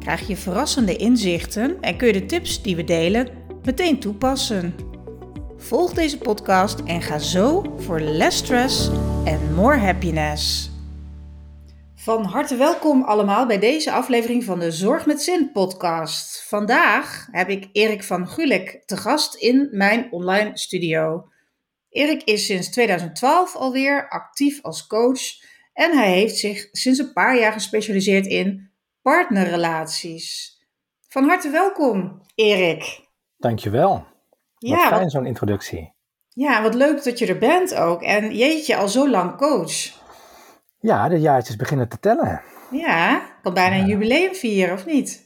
krijg je verrassende inzichten en kun je de tips die we delen meteen toepassen. Volg deze podcast en ga zo voor less stress en more happiness. Van harte welkom allemaal bij deze aflevering van de Zorg met Zin podcast. Vandaag heb ik Erik van Gulik te gast in mijn online studio. Erik is sinds 2012 alweer actief als coach en hij heeft zich sinds een paar jaar gespecialiseerd in partnerrelaties. Van harte welkom, Erik. Dankjewel. Wat ja, fijn zo'n introductie. Ja, wat leuk dat je er bent ook. En jeetje, al zo lang coach. Ja, de jaartjes beginnen te tellen. Ja, kan bijna een jubileum vieren, of niet?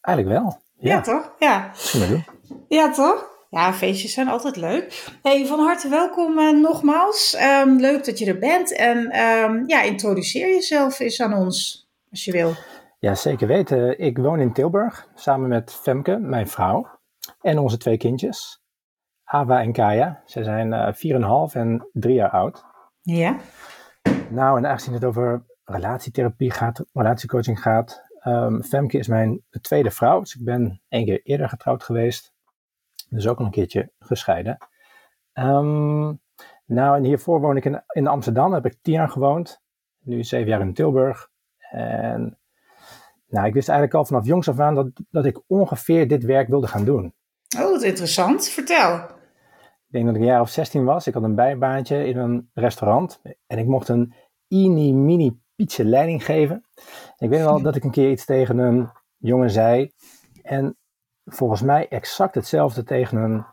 Eigenlijk wel. Ja, toch? Ja. Misschien doen. Ja, toch? Ja, feestjes zijn altijd leuk. Hey, van harte welkom uh, nogmaals. Um, leuk dat je er bent. En um, ja, introduceer jezelf eens aan ons, als je wil. Ja, zeker weten. Ik woon in Tilburg, samen met Femke, mijn vrouw, en onze twee kindjes. Ava en Kaya. Ze zijn uh, 4,5 en 3 jaar oud. Ja. Nou, en aangezien het over relatietherapie gaat, relatiecoaching gaat. Um, Femke is mijn tweede vrouw. Dus ik ben één keer eerder getrouwd geweest. Dus ook al een keertje gescheiden. Um, nou, en hiervoor woon ik in, in Amsterdam. Heb ik tien jaar gewoond. Nu zeven jaar in Tilburg. En nou, ik wist eigenlijk al vanaf jongs af aan dat, dat ik ongeveer dit werk wilde gaan doen. Oh, wat interessant. Vertel. Ik denk dat ik een jaar of 16 was. Ik had een bijbaantje in een restaurant. En ik mocht een ini mini pizza leiding geven. ik weet wel dat ik een keer iets tegen een jongen zei. En volgens mij exact hetzelfde tegen een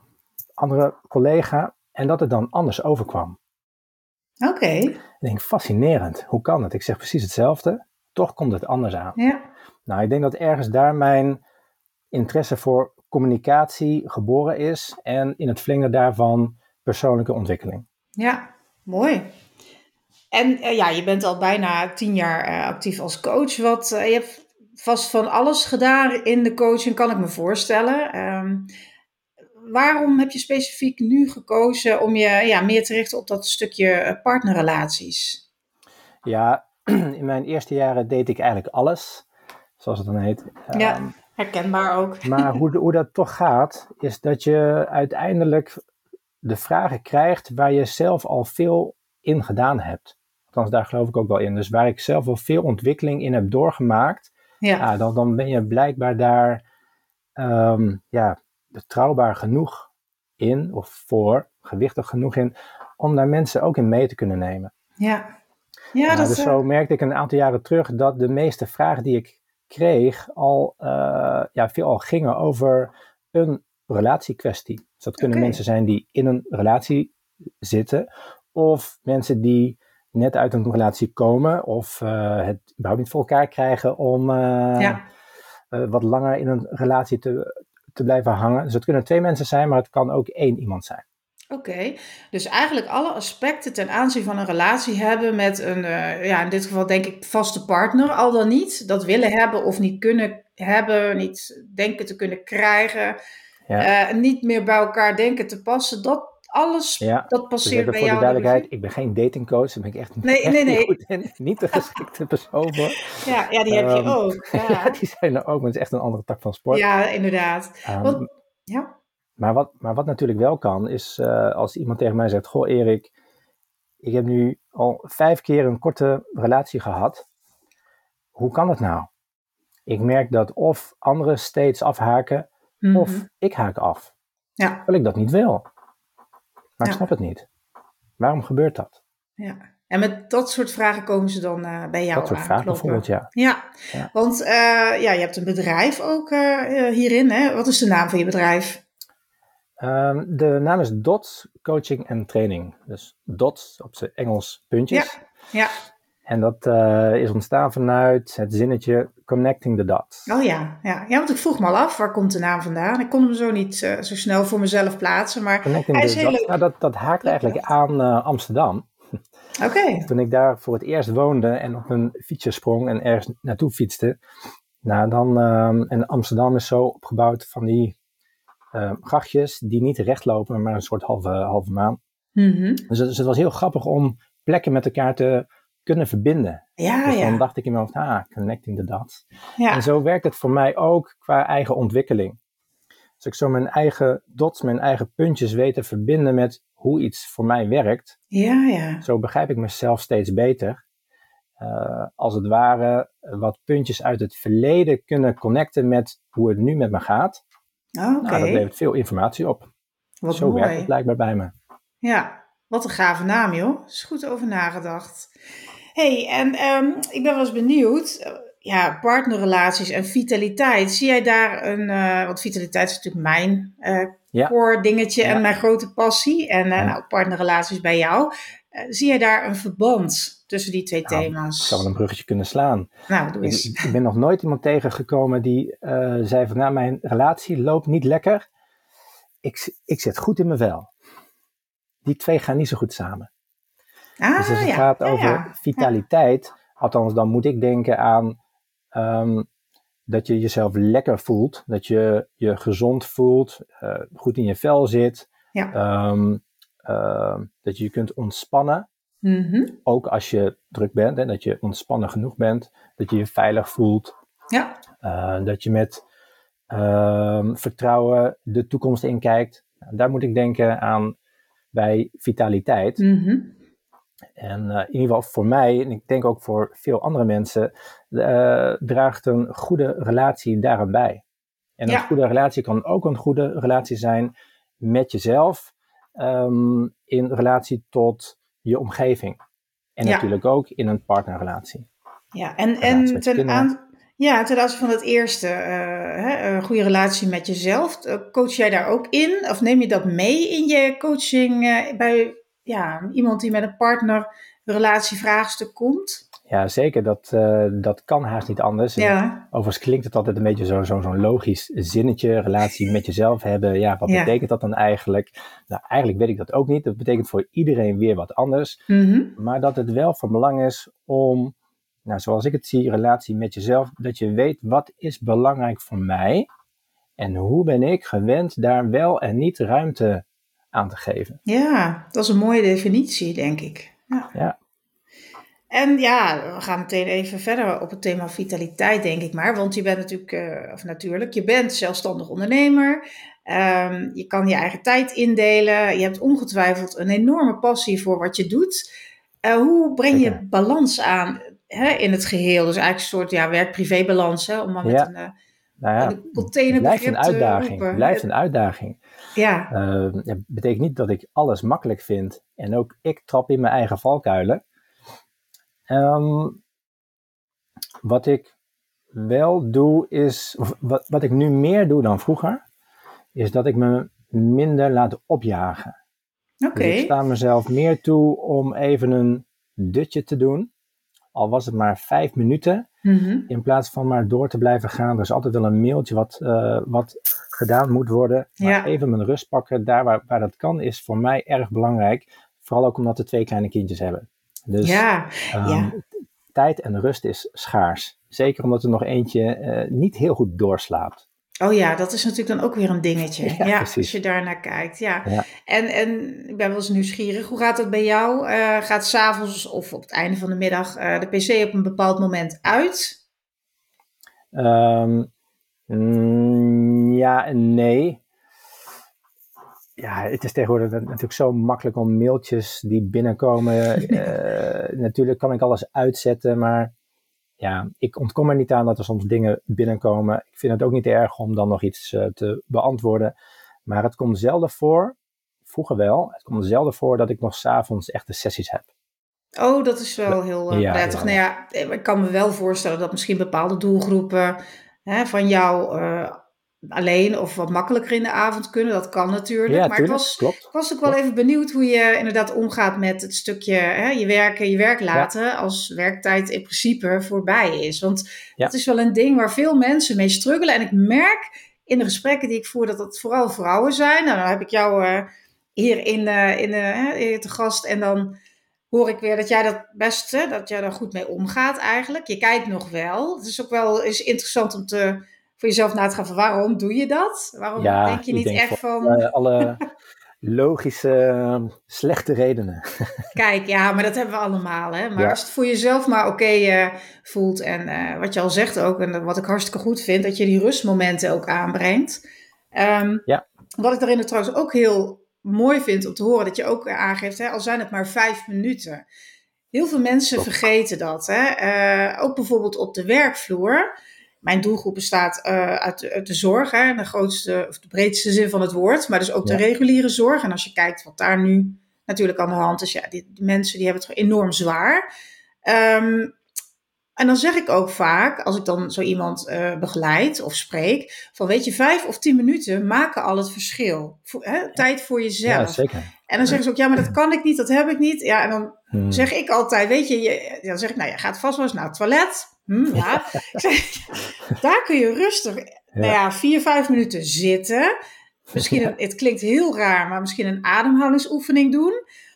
andere collega. En dat het dan anders overkwam. Oké. Ik denk, fascinerend. Hoe kan het? Ik zeg precies hetzelfde. Toch komt het anders aan. Ja. Nou, ik denk dat ergens daar mijn interesse voor communicatie geboren is. En in het vlingen daarvan persoonlijke ontwikkeling. Ja, mooi. En uh, ja, je bent al bijna tien jaar uh, actief als coach. Wat, uh, je hebt vast van alles gedaan in de coaching, kan ik me voorstellen. Um, waarom heb je specifiek nu gekozen om je ja, meer te richten op dat stukje partnerrelaties? Ja, in mijn eerste jaren deed ik eigenlijk alles, zoals het dan heet. Ja, um, herkenbaar ook. Maar hoe, hoe dat toch gaat, is dat je uiteindelijk de vragen krijgt waar je zelf al veel in gedaan hebt. Althans, daar geloof ik ook wel in. Dus waar ik zelf al veel ontwikkeling in heb doorgemaakt, ja. ja dan, dan ben je blijkbaar daar um, ja, betrouwbaar genoeg in, of voor, gewichtig genoeg in, om daar mensen ook in mee te kunnen nemen. Ja. Ja, dat dus zo merkte ik een aantal jaren terug dat de meeste vragen die ik kreeg al, uh, ja, veel al gingen over een relatiekwestie. Dus dat kunnen okay. mensen zijn die in een relatie zitten, of mensen die net uit een relatie komen, of uh, het überhaupt niet voor elkaar krijgen om uh, ja. wat langer in een relatie te, te blijven hangen. Dus het kunnen twee mensen zijn, maar het kan ook één iemand zijn. Oké, okay. dus eigenlijk alle aspecten ten aanzien van een relatie hebben met een, uh, ja, in dit geval denk ik vaste partner, al dan niet, dat willen hebben of niet kunnen hebben, niet denken te kunnen krijgen, ja. uh, niet meer bij elkaar denken te passen, dat alles, ja. dat passeert dus bij voor jou. de duidelijkheid, ik ben geen datingcoach, daar ben ik echt, nee, echt nee, nee. niet goed in, niet de geschikte persoon voor. Ja, ja die heb je um, ook. Ja. die zijn er ook, maar het is echt een andere tak van sport. Ja, inderdaad. Um, Want, ja. Maar wat, maar wat natuurlijk wel kan, is uh, als iemand tegen mij zegt: Goh, Erik, ik heb nu al vijf keer een korte relatie gehad. Hoe kan het nou? Ik merk dat of anderen steeds afhaken, mm -hmm. of ik haak af. Ja. Terwijl ik dat niet wil. Maar ja. ik snap het niet. Waarom gebeurt dat? Ja. En met dat soort vragen komen ze dan uh, bij jou Dat soort vragen bijvoorbeeld, ja. Ja, ja. want uh, ja, je hebt een bedrijf ook hierin. Hè? Wat is de naam van je bedrijf? Um, de naam is DOTS Coaching en Training. Dus DOTS op zijn Engels puntjes. Ja. ja. En dat uh, is ontstaan vanuit het zinnetje connecting the dots. Oh ja, ja. ja, want ik vroeg me al af, waar komt de naam vandaan? Ik kon hem zo niet uh, zo snel voor mezelf plaatsen, maar connecting hij is the heel leuk. nou, dat, dat haakt eigenlijk aan uh, Amsterdam. Oké. Toen ik daar voor het eerst woonde en op een fietsje sprong en ergens naartoe fietste. Nou, dan, um, en Amsterdam is zo opgebouwd van die uh, grachtjes die niet recht lopen, maar een soort halve, halve maan. Mm -hmm. dus, dus, het was heel grappig om plekken met elkaar te kunnen verbinden. Ja, dus ja. dan dacht ik in mijn hoofd, ah, connecting the dots. ja. En zo werkt het voor mij ook qua eigen ontwikkeling. Als ik zo mijn eigen dots, mijn eigen puntjes weet te verbinden met hoe iets voor mij werkt, Ja, ja. zo begrijp ik mezelf steeds beter. Uh, als het ware wat puntjes uit het verleden kunnen connecten met hoe het nu met me gaat. Oké. Nou, dat levert veel informatie op. Wat zo mooi. werkt het blijkbaar bij me. Ja, wat een gave naam, joh. Is goed over nagedacht. hey, en um, ik ben wel eens benieuwd. Uh, ja, partnerrelaties en vitaliteit. Zie jij daar een. Uh, want vitaliteit is natuurlijk mijn uh, ja. core dingetje Ja. en mijn grote passie. En Ja. nou, partnerrelaties bij jou. Eh, zie jij daar een verband tussen die twee Nou, thema's? Ik zou wel een bruggetje kunnen slaan. Nou, doe Ik, eens. ik ben nog nooit iemand tegengekomen die uh, zei van nou, mijn relatie loopt niet lekker. Ik, ik zit goed in mijn vel. Die twee gaan niet zo goed samen. Ah, dus als het gaat over vitaliteit, althans dan moet ik denken aan um, dat je jezelf lekker voelt, dat je je gezond voelt, uh, goed in je vel zit, Ja. um, uh, dat je je kunt ontspannen, Mhm. ook als je druk bent, hè, dat je ontspannen genoeg bent, dat je je veilig voelt, Ja. uh, dat je met um, vertrouwen de toekomst inkijkt. Daar moet ik denken aan bij vitaliteit. Mhm. En uh, in ieder geval voor mij, en ik denk ook voor veel andere mensen, uh, draagt een goede relatie daaraan bij. En Ja. een goede relatie kan ook een goede relatie zijn met jezelf, um, in relatie tot je omgeving. En Ja. natuurlijk ook in een partnerrelatie. Ja, en, Relatie en ten, aan, ja, ten aanzien van het eerste, eh, hè, een goede relatie met jezelf, eh, coach jij daar ook in? Of neem je dat mee in je coaching eh, bij ja, iemand die met een partner relatievraagstuk komt? Ja, zeker. Dat, uh, dat kan haast niet anders. Ja, Overigens klinkt het altijd een beetje zo'n zo, zo'n logisch zinnetje, relatie met jezelf hebben. Ja, wat Ja. betekent dat dan eigenlijk? Nou, eigenlijk weet ik dat ook niet. Dat betekent voor iedereen weer wat anders. Mhm. Maar dat het wel van belang is om, nou, zoals ik het zie, relatie met jezelf, dat je weet wat is belangrijk voor mij en hoe ben ik gewend daar wel en niet ruimte aan te geven. ja, dat is een mooie definitie, denk ik. Ja. Ja. En ja, we gaan meteen even verder op het thema vitaliteit, denk ik maar. Want je bent natuurlijk, eh, of natuurlijk, je bent zelfstandig ondernemer. Ehm, je kan je eigen tijd indelen. Je hebt ongetwijfeld een enorme passie voor wat je doet. Eh, hoe breng je balans aan hè, in het geheel? Dus eigenlijk een soort ja, werk-privé balans, hè, om maar met Ja. een uh, Nou ja, een te uitdaging. roepen. Blijft een uitdaging. Ja, Uh, dat betekent niet dat ik alles makkelijk vind. En ook ik trap in mijn eigen valkuilen. Um, wat ik wel doe is, wat, wat ik nu meer doe dan vroeger, is dat ik me minder laat opjagen. oké. Dus ik sta mezelf meer toe om even een dutje te doen. Al was het maar vijf minuten. Mhm. In plaats van maar door te blijven gaan. Er is altijd wel een mailtje wat, uh, wat gedaan moet worden. Maar Ja. even mijn rust pakken, daar waar, waar dat kan, is voor mij erg belangrijk. Vooral ook omdat we twee kleine kindjes hebben. Dus ja, um, ja. tijd en rust is schaars. Zeker omdat er nog eentje uh, niet heel goed doorslaapt. Oh ja, dat is natuurlijk dan ook weer een dingetje. Ja, als je daar naar kijkt. Ja. Ja. En, en ik ben wel eens nieuwsgierig. Hoe gaat het bij jou? Eh, gaat s'avonds of op het einde van de middag eh, de PC op een bepaald moment uit? Um, mm, ja en nee. Ja, het is tegenwoordig natuurlijk zo makkelijk om mailtjes die binnenkomen. uh, natuurlijk kan ik alles uitzetten, maar ja, ik ontkom er niet aan dat er soms dingen binnenkomen. Ik vind het ook niet erg om dan nog iets uh, te beantwoorden. Maar het komt zelden voor, vroeger wel, het komt zelden voor dat ik nog s'avonds echte sessies heb. Oh, dat is wel heel uh, Ja, prettig. ja. Nou ja, ik kan me wel voorstellen dat misschien bepaalde doelgroepen hè, van jou uh, alleen of wat makkelijker in de avond kunnen. Dat kan natuurlijk. Ja, maar tuurlijk, ik was, klopt. was ook wel even benieuwd hoe je inderdaad omgaat met het stukje hè, je werken, je werk laten als werktijd in principe voorbij is. Want Ja. dat is wel een ding waar veel mensen mee struggelen. En ik merk in de gesprekken die ik voer dat het vooral vrouwen zijn. Nou, dan heb ik jou eh, hier in, eh, in, hè, hier te gast en dan hoor ik weer dat jij dat best, hè, dat jij daar goed mee omgaat eigenlijk. Je kijkt nog wel. Het is ook wel is interessant om te, voor jezelf na te gaan van waarom doe je dat? Waarom Ja, denk je niet denk echt van, Eh, alle logische, eh, slechte redenen. kijk, ja, maar dat hebben we allemaal. Hè? Maar Ja. als het voor jezelf maar oké eh, voelt en eh, wat je al zegt ook, en wat ik hartstikke goed vind, dat je die rustmomenten ook aanbrengt. Ehm, Ja. Wat ik daarin trouwens ook heel mooi vind om te horen, dat je ook aangeeft, hè, al zijn het maar vijf minuten. Heel veel mensen vergeten dat. Hè? Ook bijvoorbeeld op de werkvloer. Mijn doelgroep bestaat eh, uit, de, uit de zorg, hè, de grootste of de breedste zin van het woord, maar dus ook de reguliere zorg. En als je kijkt wat daar nu natuurlijk aan de hand is, ja, die, die mensen die hebben het enorm zwaar. Ehm, en dan zeg ik ook vaak, als ik dan zo iemand eh, begeleid of spreek, van weet je, vijf of tien minuten maken al het verschil. Voor, hè, tijd voor jezelf. Ja, zeker. En dan zeggen ze ook, ja, maar dat kan ik niet, dat heb ik niet. Ja, en dan Hmm. zeg ik altijd, weet je, je dan zeg ik, nou, je gaat vast wel eens naar het toilet. Hm, ja. Daar kun je rustig, nou ja, vier, vijf minuten zitten. Misschien, een, het klinkt heel raar, maar misschien een ademhalingsoefening doen.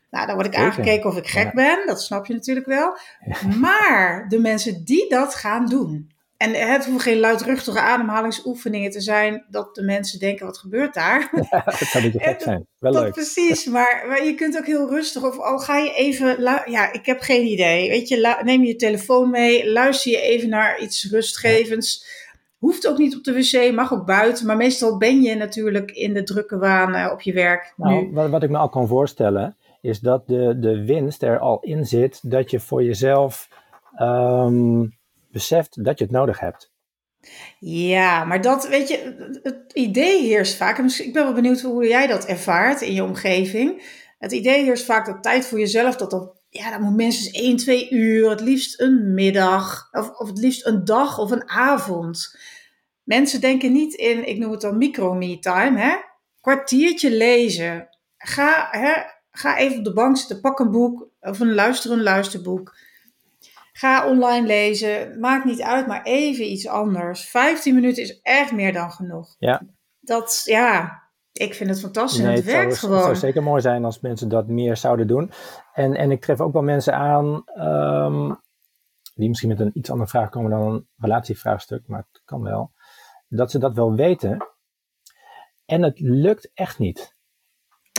Nou, dan word ik Zeker. aangekeken of ik gek Ja. ben. Dat snap je natuurlijk wel. Maar de mensen die dat gaan doen. En het hoeven geen luidruchtige ademhalingsoefeningen te zijn. Dat de mensen denken, wat gebeurt daar? dat zou een beetje gek zijn. Wel Dat leuk. precies, maar, maar je kunt ook heel rustig, of al ga je even, ja, ik heb geen idee. Weet je, neem je telefoon mee, luister je even naar iets rustgevends. Hoeft ook niet op de wc, mag ook buiten, maar meestal ben je natuurlijk in de drukke waan eh, op je werk Nou, nu. wat, wat ik me al kan voorstellen, is dat de, de winst er al in zit dat je voor jezelf ehm, beseft dat je het nodig hebt. Ja, maar dat, weet je, het idee heerst vaak, en ik ben wel benieuwd hoe jij dat ervaart in je omgeving. Het idee heerst vaak dat tijd voor jezelf, dat dat, ja, dat moet minstens 1, 2 uur, het liefst een middag, of, of het liefst een dag of een avond. Mensen denken niet in, ik noem het dan micro-me-time, hè? Kwartiertje lezen. Ga, hè, ga even op de bank zitten, pak een boek of een luister een luisterboek. Ga online lezen. Maakt niet uit, maar even iets anders. 15 minuten is echt meer dan genoeg. Ja. Dat, ja, ik vind het fantastisch. het het, zou, werkt het gewoon. zou zeker mooi zijn als mensen dat meer zouden doen. En, en ik tref ook wel mensen aan ehm, die misschien met een iets andere vraag komen dan een relatievraagstuk, maar het kan wel. Dat ze dat wel weten. En het lukt echt niet.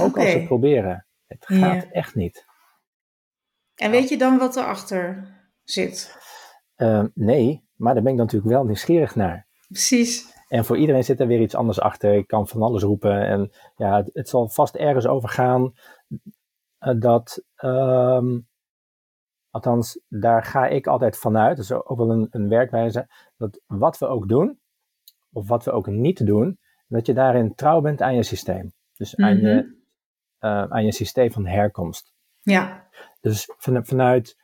Ook als ze het proberen. Het Ja. gaat echt niet. En weet je dan wat erachter zit? Ehm, nee, maar daar ben ik dan natuurlijk wel nieuwsgierig naar. Precies. En voor iedereen zit er weer iets anders achter. Ik kan van alles roepen. En ja, het, het zal vast ergens over gaan eh, dat, ehm, althans, daar ga ik altijd vanuit. Dat is ook wel een, een werkwijze. Dat wat we ook doen, of wat we ook niet doen, dat je daarin trouw bent aan je systeem. Dus aan, Mhm. je, eh, aan je systeem van herkomst. Ja, Dus van, vanuit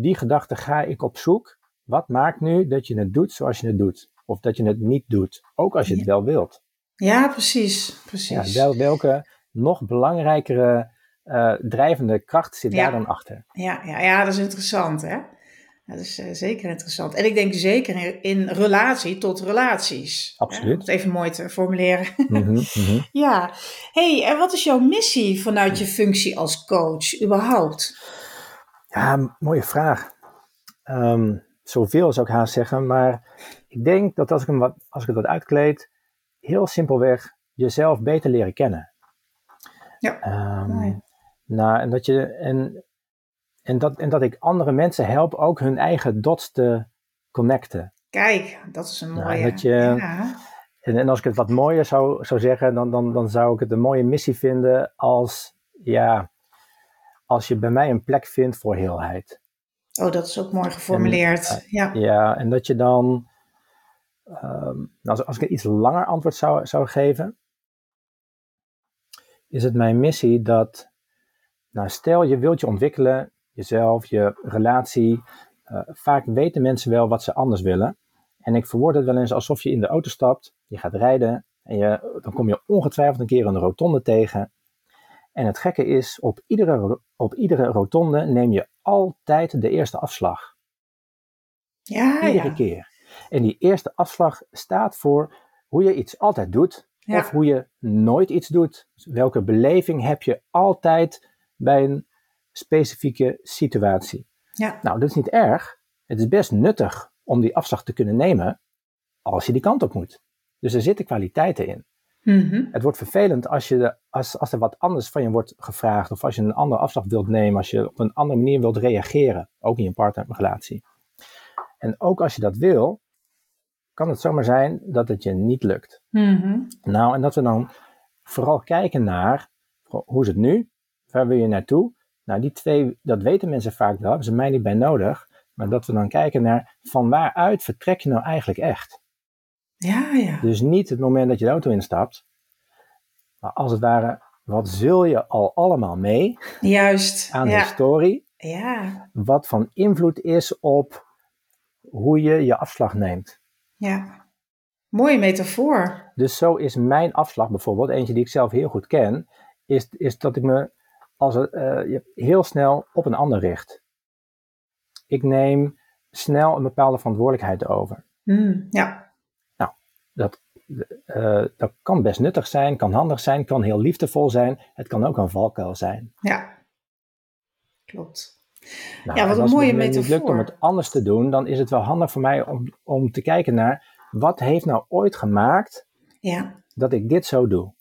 die gedachte ga ik op zoek. Wat maakt nu dat je het doet zoals je het doet? Of dat je het niet doet, ook als je het wel wilt. ja precies. Ja, precies. wel, welke nog belangrijkere eh, drijvende kracht zit Ja. daar dan achter? Ja, ja, ja, dat is interessant, hè? Dat is eh, zeker interessant. En ik denk zeker in, in relatie tot relaties. Absoluut. Hè, om het even mooi te formuleren. Mhm, mhm. ja. hey, en wat is jouw missie vanuit je functie als coach überhaupt? Ja, mooie vraag. Ehm, zoveel zou ik haast zeggen, maar ik denk dat als ik, hem wat, als ik het wat uitkleed, heel simpelweg jezelf beter leren kennen. Ja, Ehm, mooi. nou, en dat je en, en, dat, en dat ik andere mensen help ook hun eigen dots te connecten. Kijk, dat is een Ja, mooie. dat je- ja. En, en als ik het wat mooier zou, zou zeggen, dan, dan, dan zou ik het een mooie missie vinden als, ja, als je bij mij een plek vindt voor heelheid. Oh, dat is ook mooi geformuleerd. En, ja. Ja, en dat je dan, ehm, nou, als, als ik een iets langer antwoord zou, zou geven, is het mijn missie dat, nou stel je wilt je ontwikkelen, jezelf, je relatie, eh, vaak weten mensen wel wat ze anders willen. En ik verwoord het wel eens alsof je in de auto stapt, je gaat rijden en je, dan kom je ongetwijfeld een keer een rotonde tegen. En het gekke is, op iedere, op iedere rotonde neem je altijd de eerste afslag. Ja, Iedere ja. keer. En die eerste afslag staat voor hoe je iets altijd doet, Ja. of hoe je nooit iets doet. Dus welke beleving heb je altijd bij een specifieke situatie? Ja. Nou, dat is niet erg. Het is best nuttig om die afslag te kunnen nemen als je die kant op moet. Dus er zitten kwaliteiten in. Mhm. Het wordt vervelend als, je de, als, als er wat anders van je wordt gevraagd, of als je een andere afslag wilt nemen, als je op een andere manier wilt reageren, ook in je partnerrelatie. En ook als je dat wil, kan het zomaar zijn dat het je niet lukt. Mhm. Nou, en dat we dan vooral kijken naar, hoe is het nu? Waar wil je naartoe? Nou, die twee, dat weten mensen vaak wel, hebben ze mij niet bij nodig. Maar dat we dan kijken naar, van waaruit vertrek je nou eigenlijk echt? Ja, ja. Dus niet het moment dat je de auto instapt, maar als het ware, wat zul je al allemaal mee Juist. aan ja. historie, Ja. wat van invloed is op hoe je je afslag neemt. Ja. Mooie metafoor. Dus zo is mijn afslag bijvoorbeeld, eentje die ik zelf heel goed ken, is, is dat ik me als, je- heel snel op een ander richt. Ik neem snel een bepaalde verantwoordelijkheid over. Mm, ja. Dat, eh, dat kan best nuttig zijn, kan handig zijn, kan heel liefdevol zijn. Het kan ook een valkuil zijn. Ja. Klopt. Nou, Ja, wat en een als mooie het me niet lukt om het anders te doen, dan is het wel handig voor mij om, om te kijken naar wat heeft nou ooit gemaakt Ja. dat ik dit zo doe.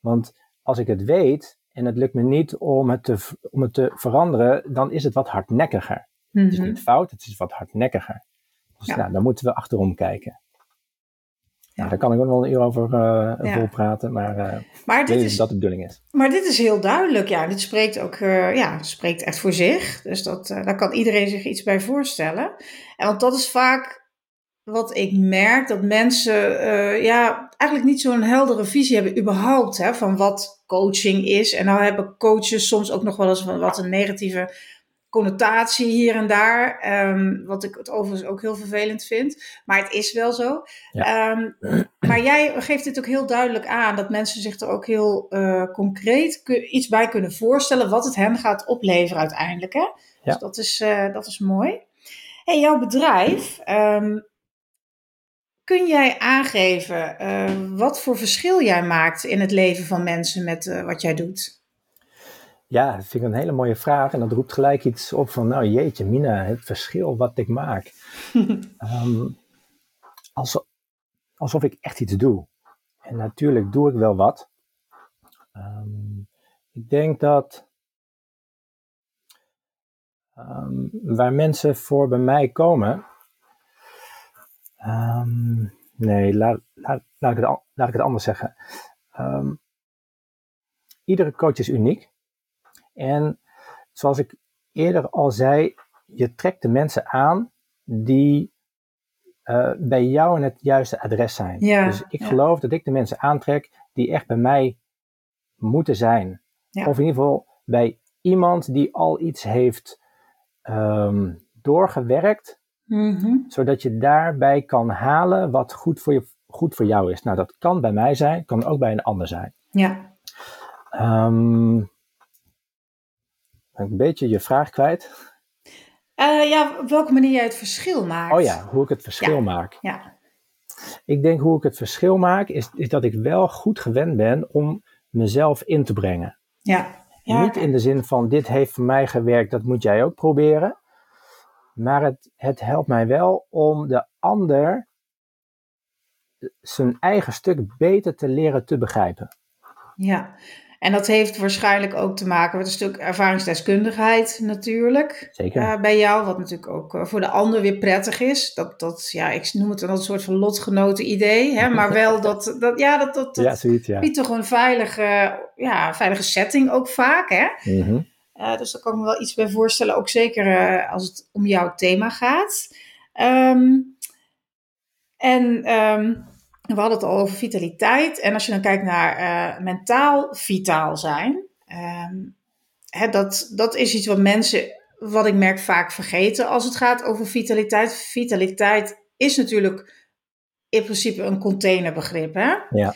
Want als ik het weet en het lukt me niet om het te, om het te veranderen, dan is het wat hardnekkiger. Het is Mhm. niet fout, het is wat hardnekkiger. Dus Ja. nou, dan moeten we achterom kijken. Ja. Nou, daar kan ik ook wel een uur over eh Ja. volpraten, maar ik Maar dit is dat de bedoeling is. Maar dit is heel duidelijk, ja. Dit spreekt ook, eh, ja, spreekt echt voor zich. Dus dat, daar kan iedereen zich iets bij voorstellen. En want dat is vaak wat ik merk, dat mensen, ja, eigenlijk niet zo'n heldere visie hebben überhaupt, hè, van wat coaching is. En nou hebben coaches soms ook nog wel eens van wat een negatieve connotatie hier en daar. ehm, wat ik het overigens ook heel vervelend vind. Maar het is wel zo. Ehm, maar jij geeft dit ook heel duidelijk aan. Dat mensen zich er ook heel eh, concreet iets bij kunnen voorstellen. Wat het hen gaat opleveren uiteindelijk. Hè? Ja. Dus dat is, eh, dat is mooi. Hey, jouw bedrijf. ehm, kun jij aangeven eh, wat voor verschil jij maakt in het leven van mensen met wat jij doet? Ja, dat vind ik een hele mooie vraag. En dat roept gelijk iets op van, nou jeetje, Mina, het verschil wat ik maak. Ehm, alsof, alsof ik echt iets doe. En natuurlijk doe ik wel wat. Ehm, ik denk dat ehm, waar mensen voor bij mij komen. nee, laat, laat, laat, ik het, laat ik het anders zeggen. Iedere coach is uniek. En zoals ik eerder al zei, je trekt de mensen aan die eh, bij jou in het juiste adres zijn. Ja, dus ik ja. geloof dat ik de mensen aantrek die echt bij mij moeten zijn. Ja. Of in ieder geval bij iemand die al iets heeft ehm, doorgewerkt, Mhm. zodat je daarbij kan halen wat goed voor, je, goed voor jou is. Nou, dat kan bij mij zijn, kan ook bij een ander zijn. Ja. Ehm, ben ik een beetje je vraag kwijt. Eh, ja, op welke manier jij het verschil maakt. Oh ja, hoe ik het verschil Ja. maak. Ja. Ik denk hoe ik het verschil maak, is, is dat ik wel goed gewend ben om mezelf in te brengen. Ja. ja. Niet in de zin van dit heeft voor mij gewerkt, dat moet jij ook proberen. Maar het, het helpt mij wel om de ander zijn eigen stuk beter te leren te begrijpen. Ja, en dat heeft waarschijnlijk ook te maken met een stuk ervaringsdeskundigheid natuurlijk. Zeker. eh, bij jou, wat natuurlijk ook eh, voor de ander weer prettig is. Dat, dat ja, ik noem het dan een soort van lotgenoten idee. Hè? Maar wel dat, dat ja, dat, dat, dat ja, zoiets, ja. biedt toch een veilige, ja, veilige setting ook vaak. Hè? Mhm. Eh, dus daar kan ik me wel iets bij voorstellen. Ook zeker als het om jouw thema gaat. Ehm, en ehm, we hadden het al over vitaliteit. En als je dan kijkt naar eh, mentaal vitaal zijn. ehm, hè, dat, dat is iets wat mensen wat ik merk vaak vergeten als het gaat over vitaliteit. Vitaliteit is natuurlijk in principe een containerbegrip. Hè? Ja.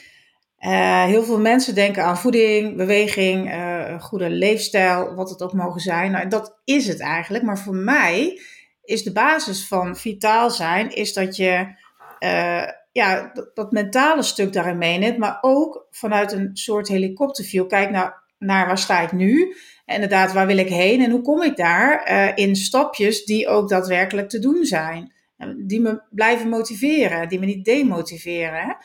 Uh, heel veel mensen denken aan voeding, beweging, uh, een goede leefstijl, wat het ook mogen zijn. Nou, dat is het eigenlijk. Maar voor mij is de basis van vitaal zijn, is dat je uh, ja, dat, dat, mentale stuk daarin meeneemt, maar ook vanuit een soort helikopterview. Kijk naar, naar waar sta ik nu? En inderdaad, waar wil ik heen en hoe kom ik daar? in stapjes die ook daadwerkelijk te doen zijn. Die me blijven motiveren, die me niet demotiveren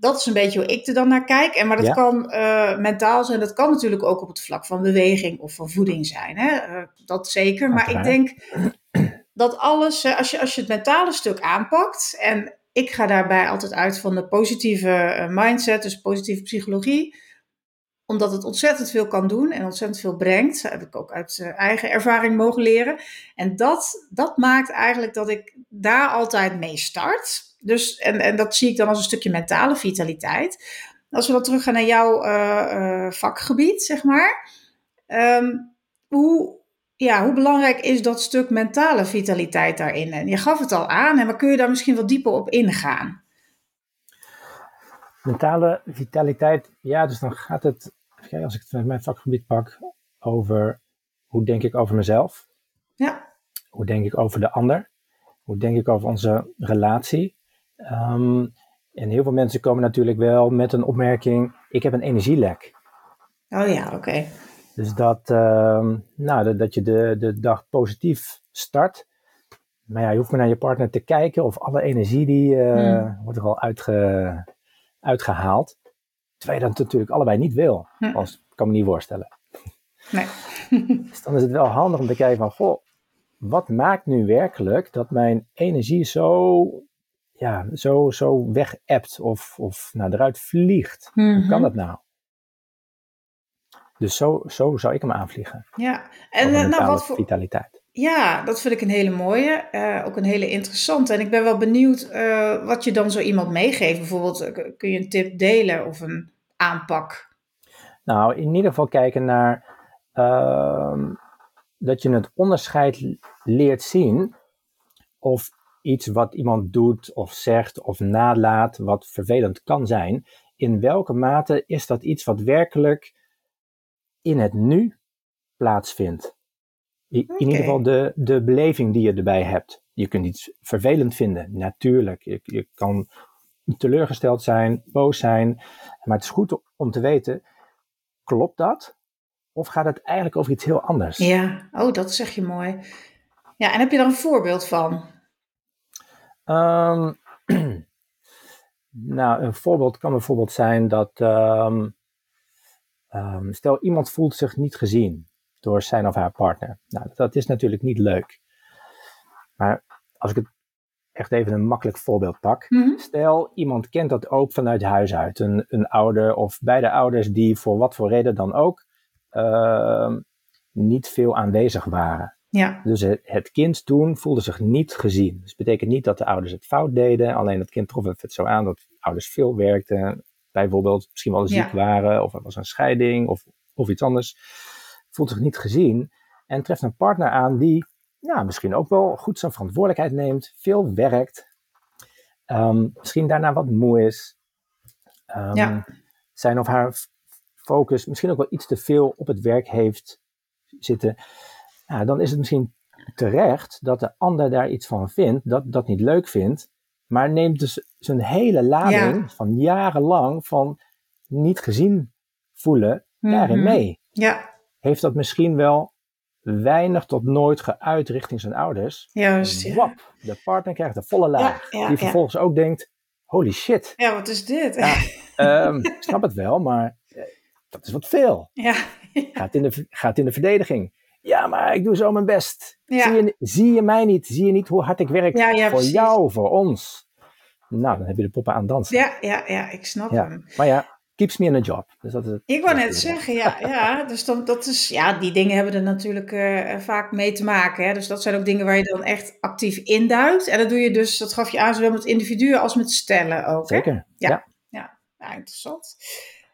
dat is een beetje hoe ik er dan naar kijk. En, maar dat kan uh, mentaal zijn, dat kan natuurlijk ook op het vlak van beweging of van voeding zijn. Hè? Uh, dat zeker. Maar ik denk dat alles, als je, als je het mentale stuk aanpakt, en ik ga daarbij altijd uit van de positieve uh, mindset, dus positieve psychologie omdat het ontzettend veel kan doen en ontzettend veel brengt. Dat heb ik ook uit eigen ervaring mogen leren. En dat, dat maakt eigenlijk dat ik daar altijd mee start. Dus, en, en dat zie ik dan als een stukje mentale vitaliteit. Als we dan teruggaan naar jouw uh, vakgebied, zeg maar. Um, hoe, ja, hoe belangrijk is dat stuk mentale vitaliteit daarin? En je gaf het al aan, maar kun je daar misschien wat dieper op ingaan? Mentale vitaliteit, ja, dus dan gaat het, als ik het met mijn vakgebied pak, over hoe denk ik over mezelf? Ja. Hoe denk ik over de ander? Hoe denk ik over onze relatie? Um, en heel veel mensen komen natuurlijk wel met een opmerking: ik heb een energielek. Oh ja, oké. Dus dat, uh, nou, dat, dat, je de, de dag positief start. Maar ja, je hoeft maar naar je partner te kijken of alle energie die uh, wordt er al uitge, uitgehaald. Terwijl je dat natuurlijk allebei niet wil. Hm. Als, kan me niet voorstellen. Nee. dus dan is het wel handig om te kijken van, goh, wat maakt nu werkelijk dat mijn energie zo ja, zo, zo weg of, of nou, eruit vliegt. Hoe kan mhm. dat nou? Dus zo, zo zou ik hem aanvliegen. Ja, en uh, nou, wat voor. Vitaliteit. Ja, dat vind ik een hele mooie. Uh, ook een hele interessante. En ik ben wel benieuwd uh, wat je dan zo iemand meegeeft. Bijvoorbeeld, kun je een tip delen of een aanpak? Nou, in ieder geval kijken naar ehm, dat je het onderscheid leert zien of iets wat iemand doet of zegt of nalaat, wat vervelend kan zijn, in welke mate is dat iets wat werkelijk in het nu plaatsvindt? In, ieder geval de, de beleving die je erbij hebt. Je kunt iets vervelend vinden, natuurlijk. Je, je kan teleurgesteld zijn, boos zijn. Maar het is goed om te weten, klopt dat? Of gaat het eigenlijk over iets heel anders? Ja, oh, dat zeg je mooi. Ja, en heb je daar een voorbeeld van? Um, nou, een voorbeeld kan bijvoorbeeld zijn dat, um, um, stel iemand voelt zich niet gezien door zijn of haar partner. Nou, dat is natuurlijk niet leuk. Maar als ik het echt even een makkelijk voorbeeld pak. Mhm. Stel, iemand kent dat ook vanuit huis uit. Een, een ouder of beide ouders die voor wat voor reden dan ook niet veel aanwezig waren. Ja. Dus het, kind toen voelde zich niet gezien. Dus dat betekent niet dat de ouders het fout deden, alleen het kind trof het zo aan dat ouders veel werkten, bijvoorbeeld misschien wel ziek waren, of er was een scheiding, of, of iets anders. Voelt zich niet gezien en treft een partner aan die ja, misschien ook wel goed zijn verantwoordelijkheid neemt, veel werkt, um, misschien daarna wat moe is. Um, Zijn of haar focus misschien ook wel iets te veel op het werk heeft zitten ja, dan is het misschien terecht dat de ander daar iets van vindt, dat dat niet leuk vindt, maar neemt dus zijn hele lading van jarenlang van niet gezien voelen daarin mhm. mee. Ja. Heeft dat misschien wel weinig tot nooit geuit richting zijn ouders. Juist, ja. Wap, de partner krijgt de volle laag. die vervolgens ook denkt, holy shit. Ja, wat is dit? Um, ik snap het wel, maar eh, dat is wat veel. Ja. Gaat, in de, gaat in de verdediging. Ja, maar ik doe zo mijn best. Zie, je, zie je mij niet? Zie je niet hoe hard ik werk voor jou, voor ons? Nou, dan heb je de poppen aan dansen. Ja, ja, ja, ik snap hem. Maar ja, keeps me in a job. Dus dat is het, ik wou net zeggen, ja, ja. Dus dan, dat is, ja, die dingen hebben er natuurlijk uh, vaak mee te maken. Hè? Dus dat zijn ook dingen waar je dan echt actief induikt. En dat doe je dus, dat gaf je aan, zowel met individuen als met stellen ook. Zeker, ja. Ja, ja. ja interessant.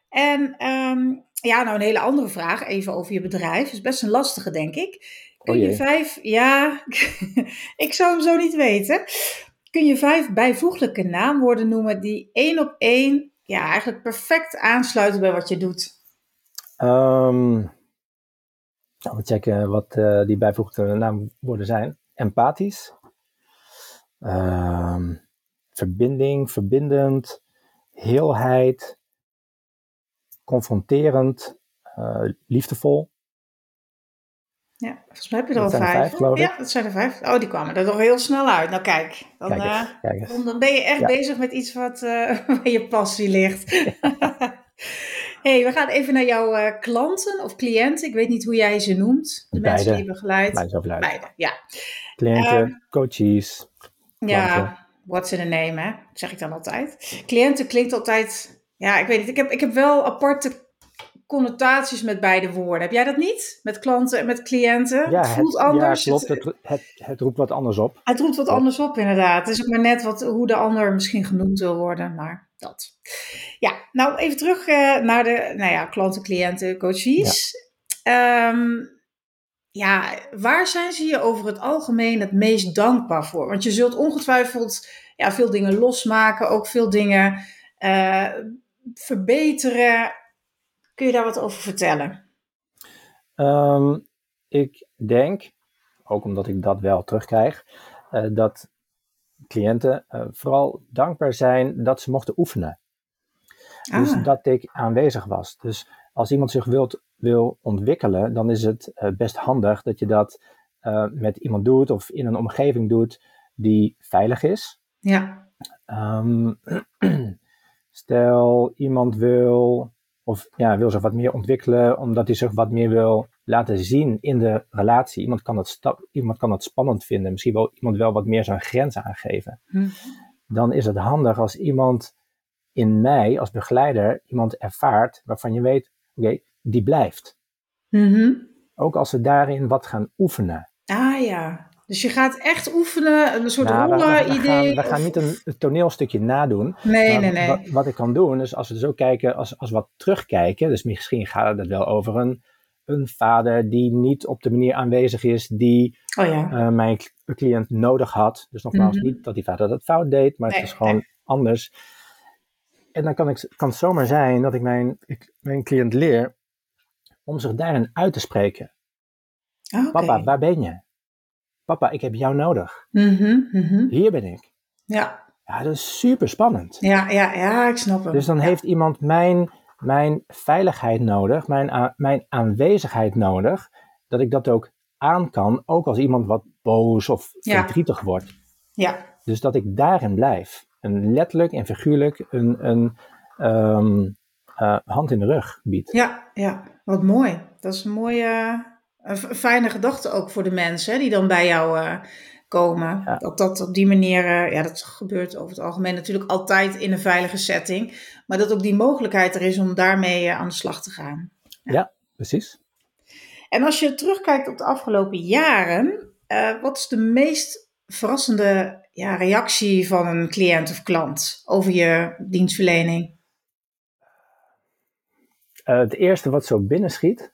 En um, ja, nou een hele andere vraag, even over je bedrijf. is best een lastige, denk ik. Kun je vijf, ja, ik zou hem zo niet weten. Kun je vijf bijvoeglijke naamwoorden noemen die één op één ja, eigenlijk perfect aansluiten bij wat je doet? Um, nou, we checken wat uh, die bijvoeglijke naamwoorden zijn. Empathisch. Um, verbinding, verbindend. Heelheid. Confronterend. Uh, liefdevol. Ja, volgens mij heb je er al vijf. ja, dat zijn er vijf. Oh, die kwamen er toch heel snel uit. Nou kijk, dan, kijk eens, uh, kijk eens. dan ben je echt bezig met iets wat, uh, waar je passie ligt. hey, we gaan even naar jouw klanten of cliënten. Ik weet niet hoe jij ze noemt. De Beide. mensen die je begeleidt. Beide, Beide, ja. Cliënten, um, coaches. Ja, what's in a name, hè? Dat zeg ik dan altijd. Cliënten klinkt altijd... Ja, ik weet niet. Ik heb, ik heb wel aparte connotaties met beide woorden. Heb jij dat niet? Met klanten en met cliënten? Ja, het voelt anders. Ja, klopt. Het, het, het, roept wat anders op. Het roept wat anders op, inderdaad. Het is ook maar net wat, hoe de ander misschien genoemd wil worden, maar dat. Ja, nou even terug uh, naar de nou ja, klanten, cliënten, coaches. Ja. Um, ja, waar zijn ze je over het algemeen het meest dankbaar voor? Want je zult ongetwijfeld ja, veel dingen losmaken, ook veel dingen uh, verbeteren. Kun je daar wat over vertellen? Um, ik denk, ook omdat ik dat wel terugkrijg, uh, dat cliënten uh, vooral dankbaar zijn dat ze mochten oefenen. Dus ah. dat ik aanwezig was. Dus als iemand zich wilt, wil ontwikkelen, dan is het uh, best handig dat je dat met iemand doet of in een omgeving doet die veilig is. Ja. Um, stel, iemand wil of ja, wil zich wat meer ontwikkelen omdat hij zich wat meer wil laten zien in de relatie. Iemand kan dat, iemand kan dat spannend vinden. Misschien wil iemand wel wat meer zijn grenzen aangeven. Hm. Dan is het handig als iemand in mij als begeleider iemand ervaart waarvan je weet, oké, die blijft. Mm Ook als ze daarin wat gaan oefenen. Ah ja, dus je gaat echt oefenen, een soort nou, rollen-idee? We, we, gaan niet een toneelstukje nadoen. Nee, nee, nee. Wat, wat, ik kan doen, is als we zo kijken, als, als we wat terugkijken, dus misschien gaat het wel over een, een vader die niet op de manier aanwezig is die oh ja. uh, mijn cliënt nodig had. Dus nogmaals, mm -hmm. niet dat die vader dat fout deed, maar nee, het is gewoon nee. anders. En dan kan, ik, kan het zomaar zijn dat ik mijn, ik, mijn cliënt leer om zich daarin uit te spreken. Okay. Papa, waar ben je? Papa, ik heb jou nodig. Mm -hmm, Hier ben ik. Ja. Ja, dat is super spannend. Ja, ja, ja, ik snap het. Dus dan ja. heeft iemand mijn, mijn veiligheid nodig, mijn, mijn aanwezigheid nodig, dat ik dat ook aan kan, ook als iemand wat boos of verdrietig wordt. Ja. Dus dat ik daarin blijf. Een letterlijk en figuurlijk een, een um, uh, hand in de rug biedt. Ja, ja, wat mooi. Dat is een mooie een fijne gedachte ook voor de mensen die dan bij jou uh, komen. Ja. Dat dat op die manier, uh, ja, dat gebeurt over het algemeen natuurlijk altijd in een veilige setting. Maar dat ook die mogelijkheid er is om daarmee uh, aan de slag te gaan. Ja. ja, precies. En als je terugkijkt op de afgelopen jaren, wat is de meest verrassende ja, reactie van een cliënt of klant over je dienstverlening? het eerste wat zo binnenschiet,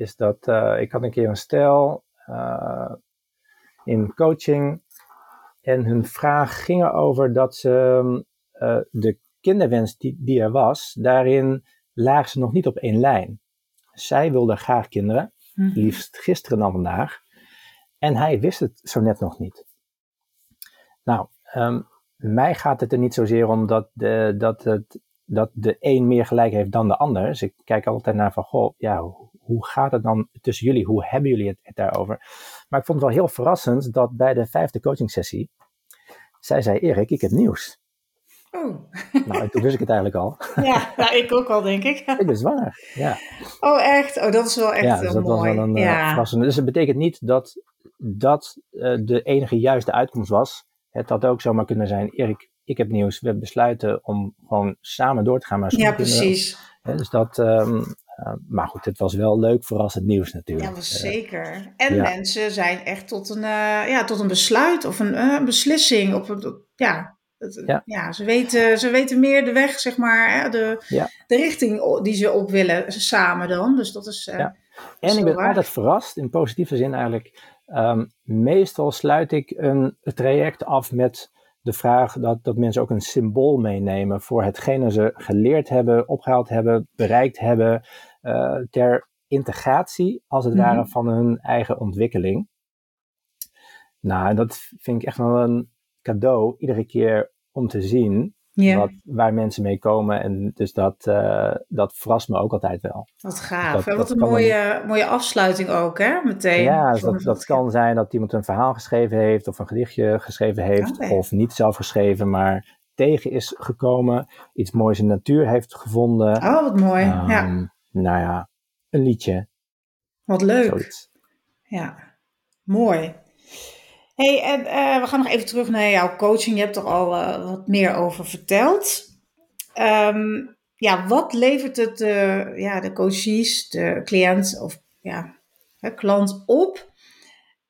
is dat uh, ik had een keer een stel uh, in coaching en hun vraag ging erover dat ze uh, de kinderwens die, die er was, daarin lagen ze nog niet op één lijn. Zij wilde graag kinderen, mm -hmm. liefst gisteren dan vandaag, en hij wist het zo net nog niet. Nou, um, mij gaat het er niet zozeer om dat, de, dat, het, dat de een meer gelijk heeft dan de ander. Dus ik kijk altijd naar van, goh, ja, hoe gaat het dan tussen jullie? Hoe hebben jullie het, het daarover? Maar ik vond het wel heel verrassend dat bij de vijfde coaching sessie, zij zei, Erik, ik heb nieuws. Oh. Nou, toen wist ik het eigenlijk al. Ja, nou, ik ook al, denk ik. ik ben zwanger, ja. Oh, echt? Oh, dat is wel echt ja, dus dat mooi. Was wel een, ja. uh, verrassende. Dus het betekent niet dat dat uh, de enige juiste uitkomst was. Het had ook zomaar kunnen zijn, Erik, ik heb nieuws. We besluiten om gewoon samen door te gaan. Maar ja, precies. Ja, dus dat, um, uh, maar goed, het was wel leuk verrassend nieuws natuurlijk. Ja, was zeker. En ja. mensen zijn echt tot een, uh, ja, tot een besluit of een uh, beslissing. Op een, ja, het, ja. ja. ze, weten, ze weten meer de weg, zeg maar, hè, de, ja. de richting die ze op willen samen dan. Dus dat is, ja. En ik ben altijd verrast, in positieve zin eigenlijk. Ehm, meestal sluit ik een traject af met de vraag dat, dat mensen ook een symbool meenemen voor hetgene ze geleerd hebben, opgehaald hebben, bereikt hebben, ter integratie, als het ware, mhm. van hun eigen ontwikkeling. Nou, dat vind ik echt wel een cadeau, iedere keer om te zien wat, waar mensen mee komen. En dus dat, uh, dat verrast me ook altijd wel. Wat gaaf. Dat, wat een mooie, mooie afsluiting ook, hè? Meteen. Ja, dus dat, dat kan zijn dat iemand een verhaal geschreven heeft of een gedichtje geschreven heeft. Of niet zelf geschreven, maar tegen is gekomen. Iets moois in de natuur heeft gevonden. Oh, wat mooi. Um, ja. Nou ja, een liedje. Wat leuk. Ja, mooi hey, en uh, we gaan nog even terug naar jouw coaching. Je hebt er al uh, wat meer over verteld. Um, ja, wat levert het uh, ja, de coaches, de cliënt of ja, de klant op?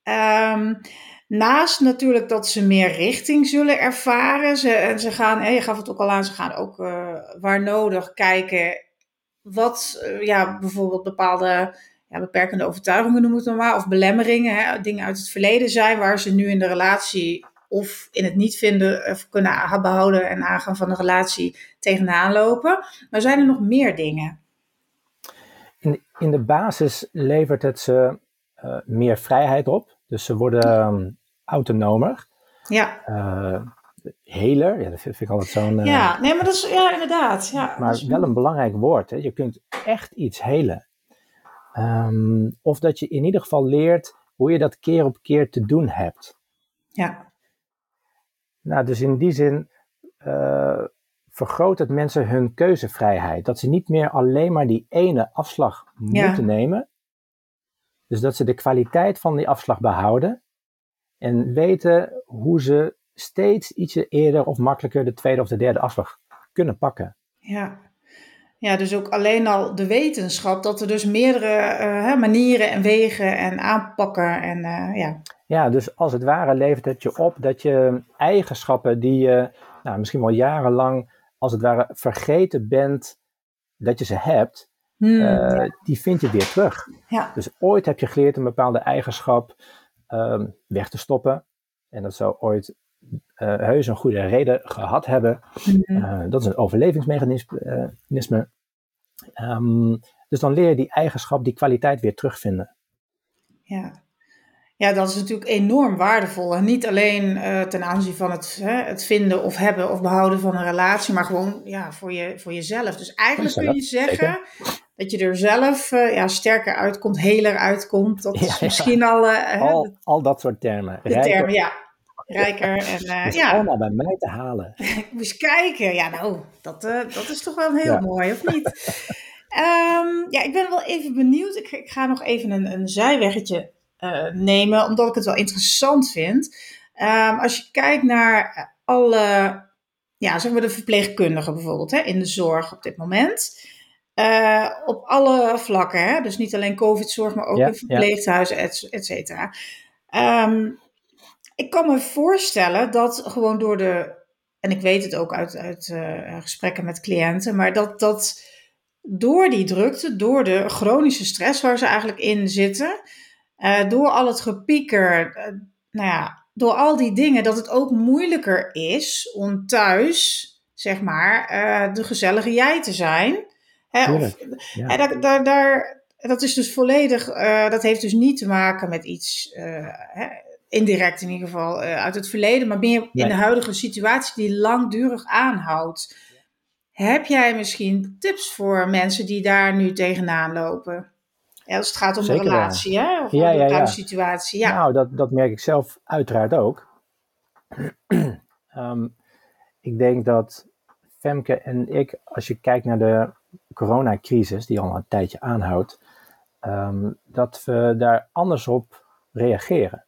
Um, naast natuurlijk dat ze meer richting zullen ervaren. Ze, en ze gaan, je gaf het ook al aan, ze gaan ook waar nodig kijken wat ja, bijvoorbeeld bepaalde ja, beperkende overtuigingen noemen we het maar, of belemmeringen, hè, dingen uit het verleden zijn waar ze nu in de relatie of in het niet vinden of kunnen behouden en aangaan van de relatie tegenaan lopen. Maar zijn er nog meer dingen? In, in de basis levert het ze uh, meer vrijheid op. Dus ze worden um, autonomer. Ja. Uh, heler, ja, dat vind ik altijd zo'n... Uh, ja, nee, maar dat is, ja, inderdaad. Ja, maar wel een belangrijk woord. Hè. Je kunt echt iets helen. Um, of dat je in ieder geval leert hoe je dat keer op keer te doen hebt. Ja. Nou, dus in die zin uh, vergroot het mensen hun keuzevrijheid. Dat ze niet meer alleen maar die ene afslag moeten nemen. Dus dat ze de kwaliteit van die afslag behouden. En weten hoe ze steeds ietsje eerder of makkelijker de tweede of de derde afslag kunnen pakken. Ja. Ja, dus ook alleen al de wetenschap dat er dus meerdere uh, manieren en wegen en aanpakken en uh, ja. Ja, dus als het ware levert het je op dat je eigenschappen die je nou, misschien wel jarenlang als het ware vergeten bent dat je ze hebt, hmm, uh, die vind je weer terug. Ja. Dus ooit heb je geleerd een bepaalde eigenschap um, weg te stoppen. En dat zou ooit uh, heus een goede reden gehad hebben. Mm dat is een overlevingsmechanisme. Um, dus dan leer je die eigenschap, die kwaliteit weer terugvinden. Ja. Ja, dat is natuurlijk enorm waardevol. En niet alleen uh, ten aanzien van het, hè, het vinden of hebben of behouden van een relatie, maar gewoon ja, voor, je, voor jezelf. Dus eigenlijk kun je zeggen dat je er zelf uh, ja, sterker uitkomt, heler uitkomt. Dat is misschien al, uh, al... Al dat soort termen. De termen, ja rijker. En, uh, ja. allemaal bij mij te halen. ik moest kijken. Ja, nou, dat, uh, dat is toch wel heel mooi, of niet? um, ja, ik ben wel even benieuwd. Ik, ik ga nog even een, een zijweggetje uh, nemen, omdat ik het wel interessant vind. Um, als je kijkt naar alle, ja, zeg maar de verpleegkundigen bijvoorbeeld, hè, in de zorg op dit moment. Uh, op alle vlakken, hè? dus niet alleen COVID-zorg, maar ook in verpleeghuizen, et, et cetera. Um, ik kan me voorstellen dat gewoon door de, en ik weet het ook uit, uit uh, gesprekken met cliënten, maar dat, dat door die drukte, door de chronische stress waar ze eigenlijk in zitten, uh, door al het gepieker, uh, nou ja, door al die dingen, dat het ook moeilijker is om thuis, zeg maar, de gezellige jij te zijn. Hè, of, ja. daar, daar, daar, dat is dus volledig, dat heeft dus niet te maken met iets. Hè, indirect in ieder geval uh, uit het verleden, maar meer in de huidige situatie die langdurig aanhoudt. Heb jij misschien tips voor mensen die daar nu tegenaan lopen? Ja, als het gaat om Zeker, een relatie, hè? Of ja, ja, situatie. Ja. Nou, dat, dat merk ik zelf uiteraard ook. um, ik denk dat Femke en ik, als je kijkt naar de coronacrisis, die al een tijdje aanhoudt, um, dat we daar anders op reageren.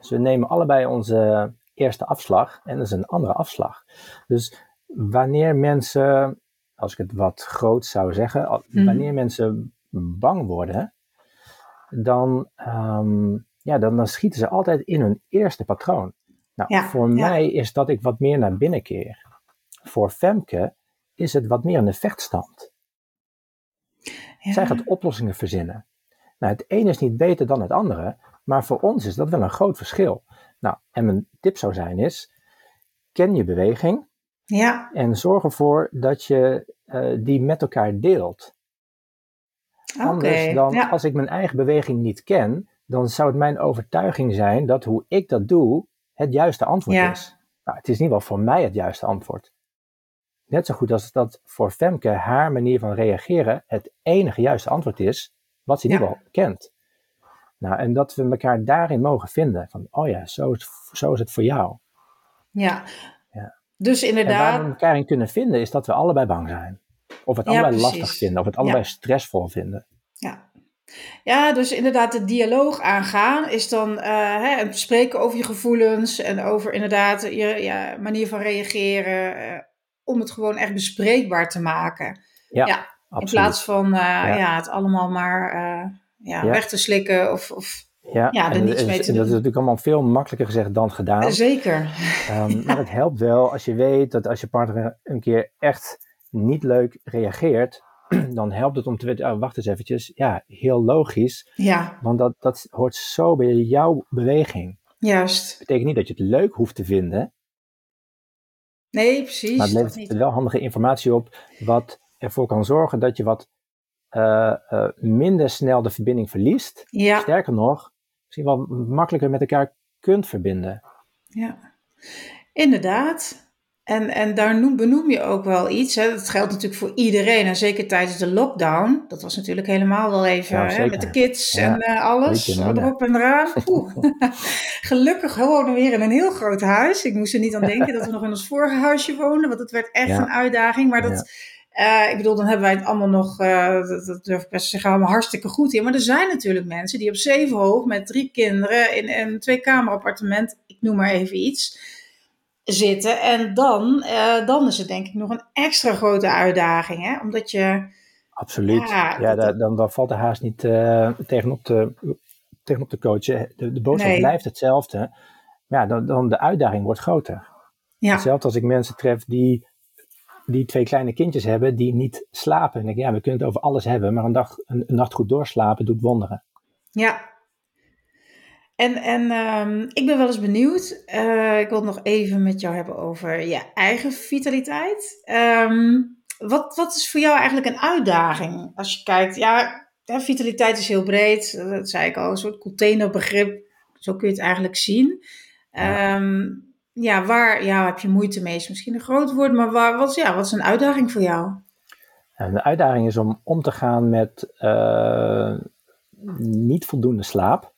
Dus we nemen allebei onze eerste afslag en dat is een andere afslag. Dus wanneer mensen, als ik het wat groot zou zeggen, mhm. wanneer mensen bang worden, dan, um, ja, dan, dan, schieten ze altijd in hun eerste patroon. Nou, voor mij is dat ik wat meer naar binnen keer. Voor Femke is het wat meer een vechtstand. Ja. Zij gaat oplossingen verzinnen. Nou, het ene is niet beter dan het andere, maar voor ons is dat wel een groot verschil. Nou, en mijn tip zou zijn is, ken je beweging Ja, en zorg ervoor dat je eh, die met elkaar deelt. Anders dan, Ja, als ik mijn eigen beweging niet ken, dan zou het mijn overtuiging zijn dat hoe ik dat doe, het juiste antwoord Ja. is. Nou, het is niet wel voor mij het juiste antwoord. Net zo goed als dat voor Femke haar manier van reageren het enige juiste antwoord is, wat ze in ieder geval kent. Nou, en dat we elkaar daarin mogen vinden. Van, oh ja, zo is, zo is het voor jou. ja. Ja. Dus En waar inderdaad, we elkaar in kunnen vinden, is dat we allebei bang zijn. Of het Ja, allebei precies. lastig vinden, of het allebei stressvol vinden. Ja. Ja, dus inderdaad de dialoog aangaan is dan eh, hè, het spreken over je gevoelens en over inderdaad je ja, manier van reageren. eh, om het gewoon echt bespreekbaar te maken. Ja, Ja, In plaats van eh, Ja. ja. het allemaal maar ja, Ja. weg te slikken of, of Ja, Ja, er en, niets mee te en dat is natuurlijk allemaal veel makkelijker gezegd dan gedaan. zeker. Ehm, Maar het helpt wel als je weet dat als je partner een keer echt niet leuk reageert, dan helpt het om te weten, oh, wacht eens eventjes, ja, heel logisch, Ja, want dat, dat hoort zo bij jouw beweging. juist. betekent niet dat je het leuk hoeft te vinden, Nee, precies. maar het dat levert wel handige informatie op wat ervoor kan zorgen dat je wat eh, eh, minder snel de verbinding verliest. Ja, Sterker nog, misschien wel makkelijker met elkaar kunt verbinden. ja. Inderdaad. En, en daar noem, benoem je ook wel iets. Hè. Dat geldt natuurlijk voor iedereen. En zeker tijdens de lockdown. Dat was natuurlijk helemaal wel even Ja, hè, zeker. met de kids Ja, en eh, alles. nou, erop en eraan. Oeh. Gelukkig wonen we weer in een heel groot huis. Ik moest er niet aan denken dat we nog in ons vorige huisje woonden. Want het werd echt een uitdaging. Maar dat, eh, ik bedoel, dan hebben wij het allemaal nog, eh, dat, dat durf ik best te zeggen, allemaal hartstikke goed in. Maar er zijn natuurlijk mensen die op Zevenhoog met drie kinderen in een twee-kamer-appartement, ik noem maar even iets, zitten. En dan, eh, dan is het denk ik nog een extra grote uitdaging. Hè? Omdat je, Absoluut. Ja, Ja, dat- daar- dan, dan valt de haast niet tegenop, te, tegenop te coachen. De, de boodschap Nee. blijft hetzelfde. Maar ja, dan, dan de uitdaging wordt groter. ja, Hetzelfde als ik mensen tref die, die twee kleine kindjes hebben die niet slapen. En ik ja, we kunnen het over alles hebben, maar een, dag, een, een nacht goed doorslapen doet wonderen. ja. En, en ehm, ik ben wel eens benieuwd. eh, ik wil het nog even met jou hebben over je eigen vitaliteit. Ehm, wat, wat is voor jou eigenlijk een uitdaging? Als je kijkt, ja, vitaliteit is heel breed. eh, Dat zei ik al, een soort containerbegrip. Zo kun je het eigenlijk zien. Ja. Ehm, ja, waar ja, heb je moeite mee? Is misschien een groot woord, maar waar, wat, is- ja, wat is een uitdaging voor jou? En de uitdaging is om om te gaan met eh, niet voldoende slaap.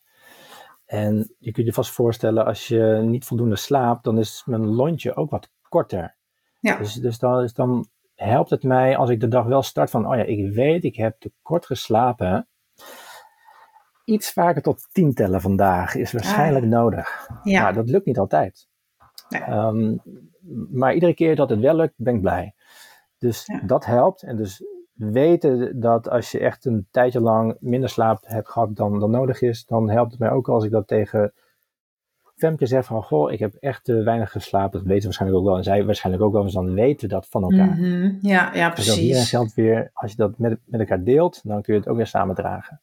En je kunt je vast voorstellen, als je niet voldoende slaapt, dan is mijn lontje ook wat korter. Ja. Dus, dus, dan, dus dan helpt het mij als ik de dag wel start van, oh ja, ik weet, ik heb te kort geslapen. Iets vaker tot tien tellen vandaag is waarschijnlijk nodig. Ja, Maar dat lukt niet altijd. Ehm, maar iedere keer dat het wel lukt, ben ik blij. Dus Ja. dat helpt. En dus weten dat als je echt een tijdje lang minder slaap hebt gehad dan, dan nodig is, dan helpt het mij ook als ik dat tegen Femke zeg van, goh, ik heb echt te weinig geslapen. Dat weten we waarschijnlijk ook wel. En zij waarschijnlijk ook wel, dus dan weten we dat van elkaar. Mhm. ja, ja, Dus precies. geldt weer, als je dat met, met elkaar deelt, dan kun je het ook weer samen dragen.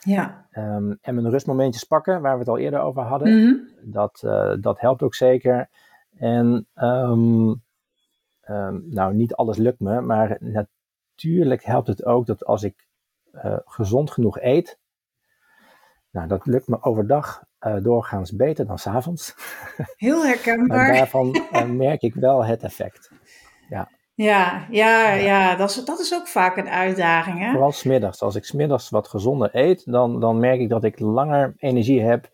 Ja. Ehm, en mijn rustmomentjes pakken, waar we het al eerder over hadden. Mhm. Dat, eh, dat helpt ook zeker. En ehm, ehm, nou, niet alles lukt me, maar natuurlijk helpt het ook dat als ik eh, gezond genoeg eet, nou, dat lukt me overdag eh, doorgaans beter dan s'avonds. Heel Maar herkenbaar. daarvan eh, merk ik wel het effect. Ja, ja, ja, dat is, dat is ook vaak een uitdaging, hè? Vooral smiddags. Als ik smiddags wat gezonder eet, dan, dan merk ik dat ik langer energie heb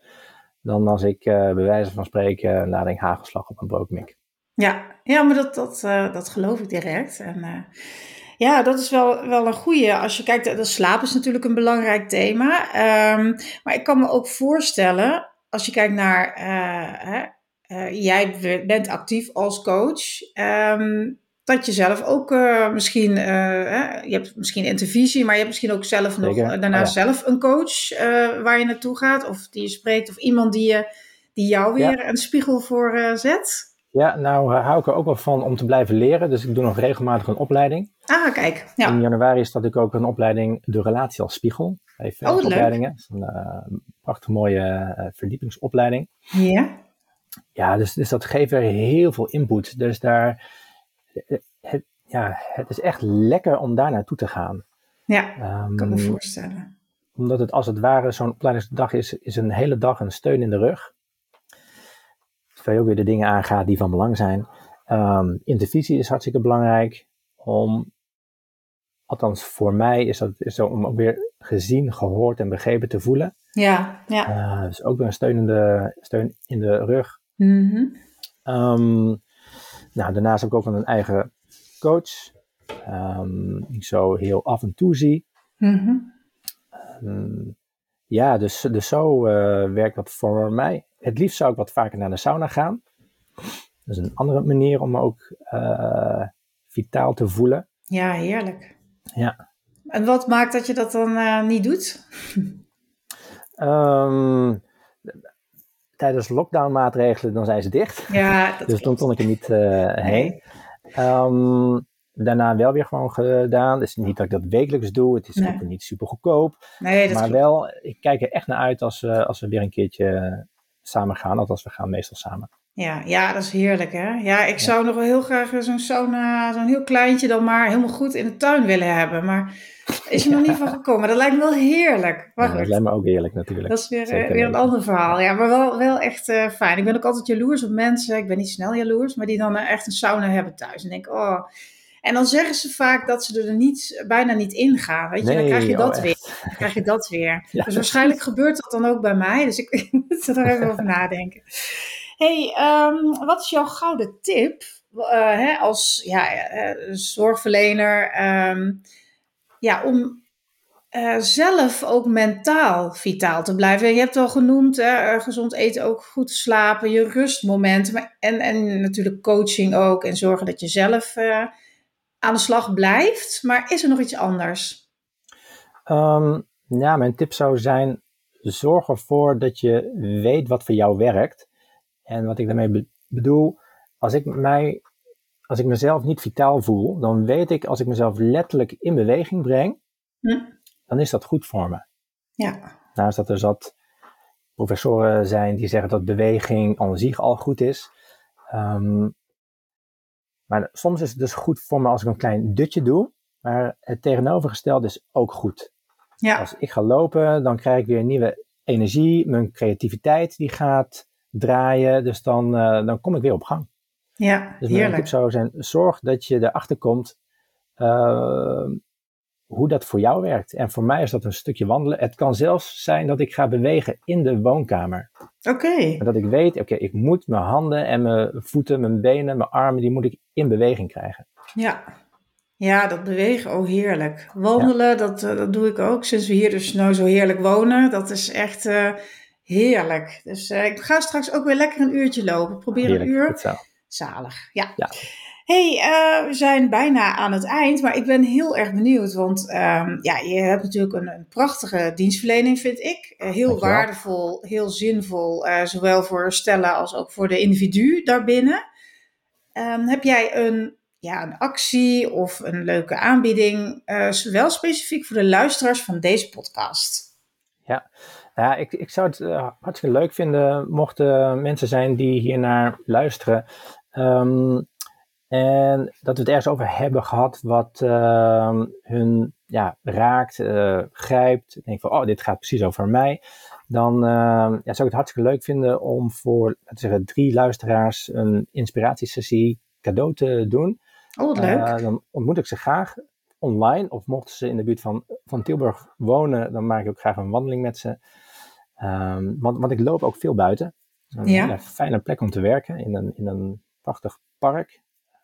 dan als ik eh bij wijze van spreken een hagelslag op een brood mik. Ja, ja maar dat, dat, eh, dat geloof ik direct. En eh, ja, dat is wel, wel een goeie. Als je kijkt, de slaap is natuurlijk een belangrijk thema. Ehm, maar ik kan me ook voorstellen, als je kijkt naar, jij be- bent actief als coach, ehm, dat je zelf ook eh, misschien, eh, je hebt misschien intervisie, maar je hebt misschien ook zelf nog Zeker. eh, daarna Oh ja. zelf een coach waar je naartoe gaat, of die je spreekt, of iemand die, je, die jou Ja. weer een spiegel voor zet. Ja, nou hou ik er ook wel van om te blijven leren. Dus ik doe nog regelmatig een opleiding. Ah, kijk. Ja. In januari start ik ook een opleiding De Relatie als Spiegel. geef Oh, opleidingen. Is een prachtig mooie verdiepingsopleiding. Ja. Ja, dus, dus dat geeft weer heel veel input. Dus daar, het, ja, het is echt lekker om daar naartoe te gaan. Ja, um, kan me voorstellen. Omdat het als het ware zo'n opleidingsdag is, is een hele dag een steun in de rug. Terwijl je ook weer de dingen aangaat die van belang zijn. Um, intervisie is hartstikke belangrijk. Om, althans voor mij is dat is zo om ook weer gezien, gehoord en begrepen te voelen. Ja, ja. Uh, dus ook weer een steun in de, steun in de rug. Mm -hmm. um, nou, daarnaast heb ik ook een eigen coach. Um, die ik zo heel af en toe zie. Mm -hmm. um, ja, dus, dus zo uh, werkt dat voor mij. Het liefst zou ik wat vaker naar de sauna gaan. Dat is een andere manier om me ook uh, vitaal te voelen. Ja, heerlijk. Ja. En wat maakt dat je dat dan uh, niet doet? um, tijdens lockdown-maatregelen, dan zijn ze dicht. Ja, dat dus dan kon ik er niet uh, heen. Um, daarna wel weer gewoon gedaan. Dus niet dat ik dat wekelijks doe. Het is nee. ook niet super goedkoop. Nee, dat maar klopt. wel, ik kijk er echt naar uit als we, als we weer een keertje samen gaan. Althans, we gaan meestal samen. Ja, ja, dat is heerlijk hè. Ja, ik zou nog wel heel graag zo'n sauna, zo'n heel kleintje dan maar helemaal goed in de tuin willen hebben. Maar is er nog niet van gekomen. Dat lijkt me wel heerlijk. Ja, dat lijkt me ook heerlijk natuurlijk. Dat is weer, Zeker weer een ander verhaal. Ja, maar wel, wel echt uh, fijn. Ik ben ook altijd jaloers op mensen. Ik ben niet snel jaloers, maar die dan uh, echt een sauna hebben thuis. En denk, oh... En dan zeggen ze vaak dat ze er niet, bijna niet in gaan. Weet je, nee, dan krijg je dat oh, weer. Dan krijg je dat weer. Ja. Dus waarschijnlijk gebeurt dat dan ook bij mij. Dus ik moet er even over nadenken. Hey, um, wat is jouw gouden tip uh, hè, als ja, uh, zorgverlener um, ja, om uh, zelf ook mentaal vitaal te blijven? En je hebt al genoemd, gezond eten ook, goed slapen, je rustmomenten maar, en, en natuurlijk coaching ook en zorgen dat je zelf aan de slag blijft. Maar is er nog iets anders? Um, ja, mijn tip zou zijn: zorg ervoor dat je weet wat voor jou werkt. En wat ik daarmee be bedoel, als ik, mij, als ik mezelf niet vitaal voel, dan weet ik als ik mezelf letterlijk in beweging breng, hm? dan is dat goed voor me. Ja. Naast dat er zat professoren zijn die zeggen dat beweging aan zich al goed is. Um, maar soms is het dus goed voor me als ik een klein dutje doe. Maar het tegenovergestelde is ook goed. Ja. Als ik ga lopen, dan krijg ik weer nieuwe energie. Mijn creativiteit die gaat draaien. Dus dan, uh, dan kom ik weer op gang. Ja, dus mijn tip zou zijn, zorg dat je erachter komt uh, hoe dat voor jou werkt. En voor mij is dat een stukje wandelen. Het kan zelfs zijn dat ik ga bewegen in de woonkamer. Oké. Okay. Dat ik weet, oké, okay, ik moet mijn handen en mijn voeten, mijn benen, mijn armen, die moet ik in beweging krijgen. Ja. Ja, dat bewegen, oh heerlijk. Wandelen, ja. dat, uh, dat doe ik ook sinds we hier dus nou zo heerlijk wonen. Dat is echt uh, heerlijk. Dus uh, ik ga straks ook weer lekker een uurtje lopen. Probeer heerlijk, een uur. Zalig, ja. ja. hey, uh, we zijn bijna aan het eind, maar ik ben heel erg benieuwd. Want um, ja, je hebt natuurlijk een, een, prachtige dienstverlening, vind ik. Uh, heel Dankjewel. waardevol, heel zinvol, zowel voor stellen als ook voor de individu daarbinnen. Um, heb jij een, ja, een actie of een leuke aanbieding, wel specifiek voor de luisteraars van deze podcast? Ja, ja ik, ik zou het uh, hartstikke leuk vinden mochten mensen zijn die hiernaar luisteren. Um, en dat we het ergens over hebben gehad wat uh, hun ja, raakt, uh, grijpt. Denk van, oh, dit gaat precies over mij. Dan uh, ja, zou ik het hartstikke leuk vinden om voor, laten we zeggen, drie luisteraars een inspiratiesessie cadeau te doen. Oh, wat leuk. dan ontmoet ik ze graag online. Of mochten ze in de buurt van, van Tilburg wonen, dan maak ik ook graag een wandeling met ze. Um, want, want ik loop ook veel buiten. Een ja. ja, fijne plek om te werken in een, in een prachtig park.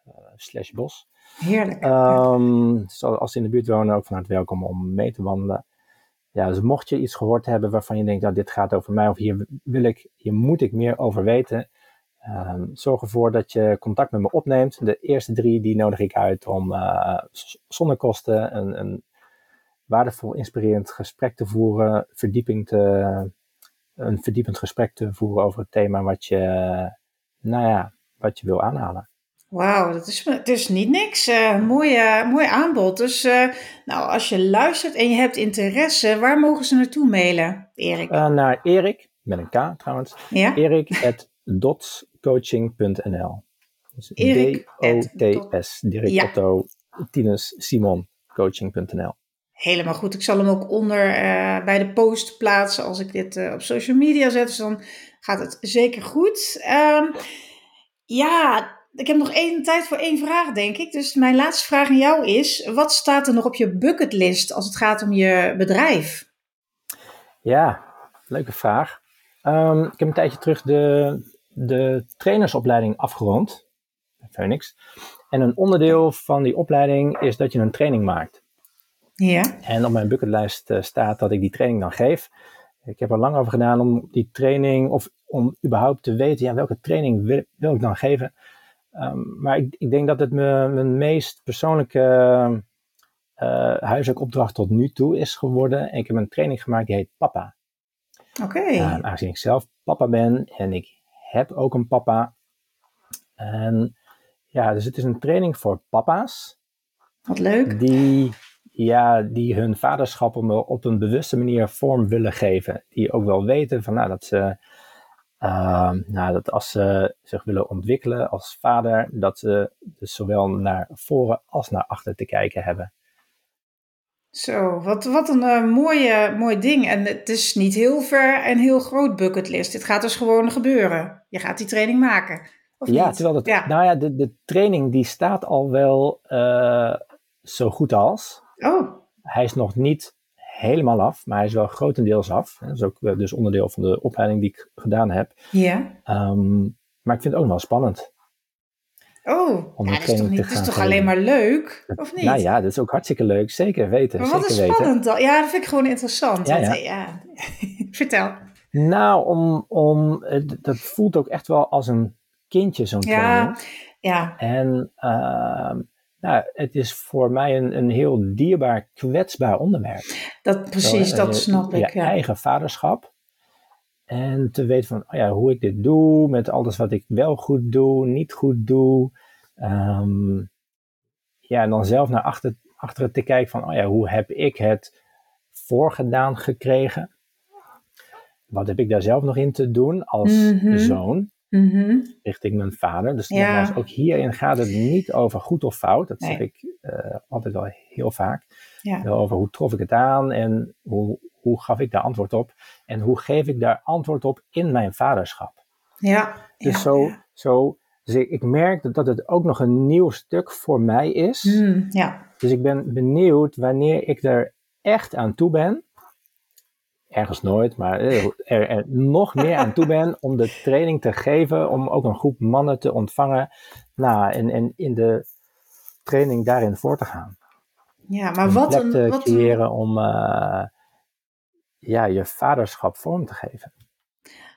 Uh, slash bos. Heerlijk. Um, dus als ze in de buurt wonen, ook van harte welkom om mee te wandelen. Ja, dus mocht je iets gehoord hebben waarvan je denkt, nou, dit gaat over mij, of hier wil ik, hier moet ik meer over weten. Um, zorg ervoor dat je contact met me opneemt. De eerste drie, die nodig ik uit om uh, zonder kosten een, een waardevol, inspirerend gesprek te voeren, verdieping te, een verdiepend gesprek te voeren over het thema wat je, nou ja, wat je wil aanhalen. Wauw, dat is, is niet niks. Uh, mooi, mooi aanbod. Dus nou, als je luistert en je hebt interesse, waar mogen ze naartoe mailen, Erik? naar Erik, met een K trouwens. Ja? Erik.dotscoaching.nl dus D-O-T-S, Dirk ja. Otto, Tinus, Simon, coaching.nl. Helemaal goed. Ik zal hem ook onder uh, bij de post plaatsen als ik dit uh, op social media zet. Dus dan gaat het zeker goed. Um, ja, ik heb nog één tijd voor één vraag, denk ik. Dus mijn laatste vraag aan jou is: wat staat er nog op je bucketlist als het gaat om je bedrijf? Ja, leuke vraag. Um, ik heb een tijdje terug de, de trainersopleiding afgerond. Phoenix. En een onderdeel van die opleiding is dat je een training maakt. Ja. En op mijn bucketlijst uh, staat dat ik die training dan geef. Ik heb er lang over gedaan om die training, of om überhaupt te weten, ja, welke training wil, wil ik dan geven. Um, maar ik, ik, denk dat het me, mijn meest persoonlijke uh, huiselijke opdracht tot nu toe is geworden. En ik heb een training gemaakt die heet Papa. Oké. Okay. Uh, aangezien ik zelf papa ben en ik heb ook een papa. En ja, dus het is een training voor papa's. Wat leuk. Die, ja, die hun vaderschap op een bewuste manier vorm willen geven. Die ook wel weten van, nou, dat ze, uh, nou, dat als ze zich willen ontwikkelen als vader, dat ze dus zowel naar voren als naar achter te kijken hebben. Zo, wat, wat een uh, mooie, mooi ding. En het is niet heel ver en heel groot bucketlist. Dit gaat dus gewoon gebeuren. Je gaat die training maken ja, terwijl het, nou ja, de, de training die staat al wel uh, zo goed als. Oh. Hij is nog niet helemaal af, maar hij is wel grotendeels af. Dat is ook eh, dus onderdeel van de opleiding die ik gedaan heb. Ja. Um, maar ik vind het ook wel spannend. Oh, ja, dat is toch, niet, dat is toch alleen maar leuk, of niet? Nou ja, dat is ook hartstikke leuk, zeker weten. Maar wat zeker is spannend dan? Ja, dat vind ik gewoon interessant. Ja, ja. ja. Vertel. Nou, om, om, dat voelt ook echt wel als een kindje, zo'n training. Ja. En uh, nou, het is voor mij een, een heel dierbaar, kwetsbaar onderwerp. Dat, precies, dat snap ik. Je eigen vaderschap. En te weten van, oh ja, hoe ik dit doe, met alles wat ik wel goed doe, niet goed doe. Um, ja, en dan zelf naar achter, achteren te kijken van, oh ja, hoe heb ik het voorgedaan gekregen? Wat heb ik daar zelf nog in te doen als mhm. zoon? Mm richting mijn vader. Dus ja. ook hierin gaat het niet over goed of fout. Dat zeg ik uh, altijd wel heel vaak. Ja. Over hoe trof ik het aan en hoe, hoe gaf ik daar antwoord op. En hoe geef ik daar antwoord op in mijn vaderschap. Ja. Dus ja, zo, zo dus ik, ik, merk dat het ook nog een nieuw stuk voor mij is. Mm, ja. Dus ik ben benieuwd wanneer ik er echt aan toe ben ergens nooit, maar eh, er, er, nog meer aan toe ben om de training te geven, om ook een groep mannen te ontvangen nou, en, en in de training daarin voor te gaan. Ja, maar wat een... te wat creëren om uh, ja, je vaderschap vorm te geven.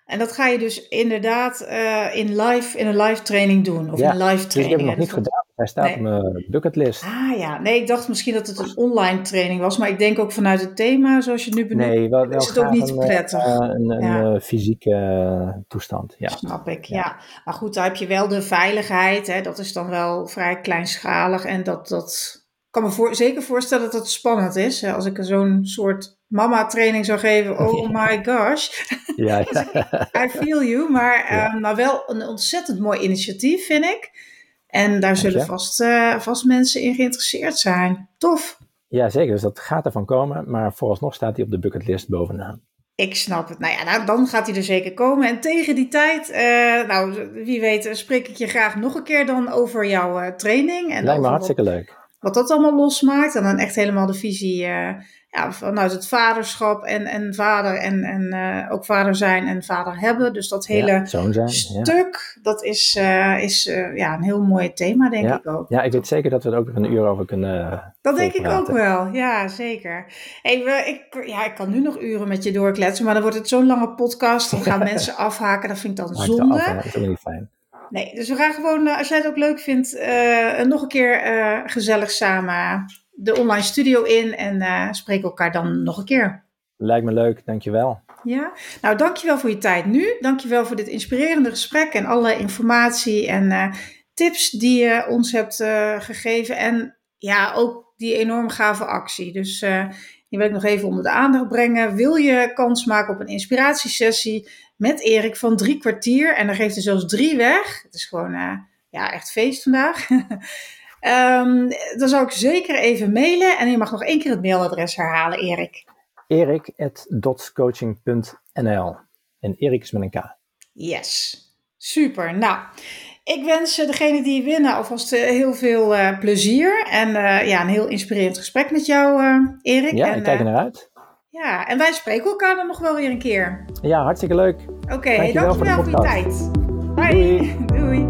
En dat ga je dus inderdaad uh, in, live, in een live training doen? Of ja, een live training? Dus ik heb het nog niet gedaan. Hij staat nee. op mijn bucketlist. Ah ja, nee, ik dacht misschien dat het een online training was, maar ik denk ook vanuit het thema, zoals je het nu benoemt, nee, wel, wel is het ook niet prettig. Uh, een, een ja. uh, fysieke toestand, ja. Snap ik, ja. ja. Maar goed, daar heb je wel de veiligheid, hè, dat is dan wel vrij kleinschalig en dat, dat kan me voor, zeker voorstellen dat het spannend is. Als ik zo'n soort mama-training zou geven, oh my gosh. Ja, ja. I feel you, maar, ja. um, maar wel een ontzettend mooi initiatief, vind ik. En daar zullen vast, uh, vast mensen in geïnteresseerd zijn. Tof. Ja, zeker. Dus dat gaat ervan komen. Maar vooralsnog staat hij op de bucketlist bovenaan. Ik snap het. Nou ja, nou, dan gaat hij er zeker komen. En tegen die tijd, uh, nou, wie weet, spreek ik je graag nog een keer dan over jouw uh, training. En Lijkt me hartstikke leuk. Wat dat allemaal losmaakt. En dan echt helemaal de visie ja, vanuit het vaderschap en, en vader en, en uh, ook vader zijn en vader hebben. Dus dat hele ja, zijn, stuk, ja. dat is, uh, is uh, ja, een heel mooi thema, denk ja. ik ook. Ja, ik weet zeker dat we er ook nog een uur over kunnen Dat denk ik ook wel, ja, zeker. Hey, we, ik, ja, ik kan nu nog uren met je doorkletsen, maar dan wordt het zo'n lange podcast. Dan gaan mensen afhaken, dat vind ik dan zonde. Af, dat is ook niet fijn. Nee, dus we gaan gewoon, als jij het ook leuk vindt, nog een keer gezellig samen de online studio in en uh, spreken elkaar dan nog een keer. Lijkt me leuk, dankjewel. Ja, nou dankjewel voor je tijd nu. Dankjewel voor dit inspirerende gesprek en alle informatie en uh, tips die je ons hebt uh, gegeven. En ja, ook die enorm gave actie. Dus uh, die wil ik nog even onder de aandacht brengen. Wil je kans maken op een inspiratiesessie met Erik van drie kwartier? En dan geeft hij zelfs drie weg. Het is gewoon ja, echt feest vandaag. um, dan zou ik zeker even mailen. En je mag nog één keer het mailadres herhalen, Erik. erik.dotscoaching.nl En Erik is met een K. Yes, super. Nou, ik wens degene die winnen alvast eh, heel veel uh, plezier. En uh, ja, een heel inspirerend gesprek met jou, uh, Erik. Ja, en, ik kijk er naar uit. Ja, en wij spreken elkaar dan nog wel weer een keer. Ja, hartstikke leuk. Oké, okay, dankjewel, dankjewel voor, voor je tijd. Bye. Doei. Doei.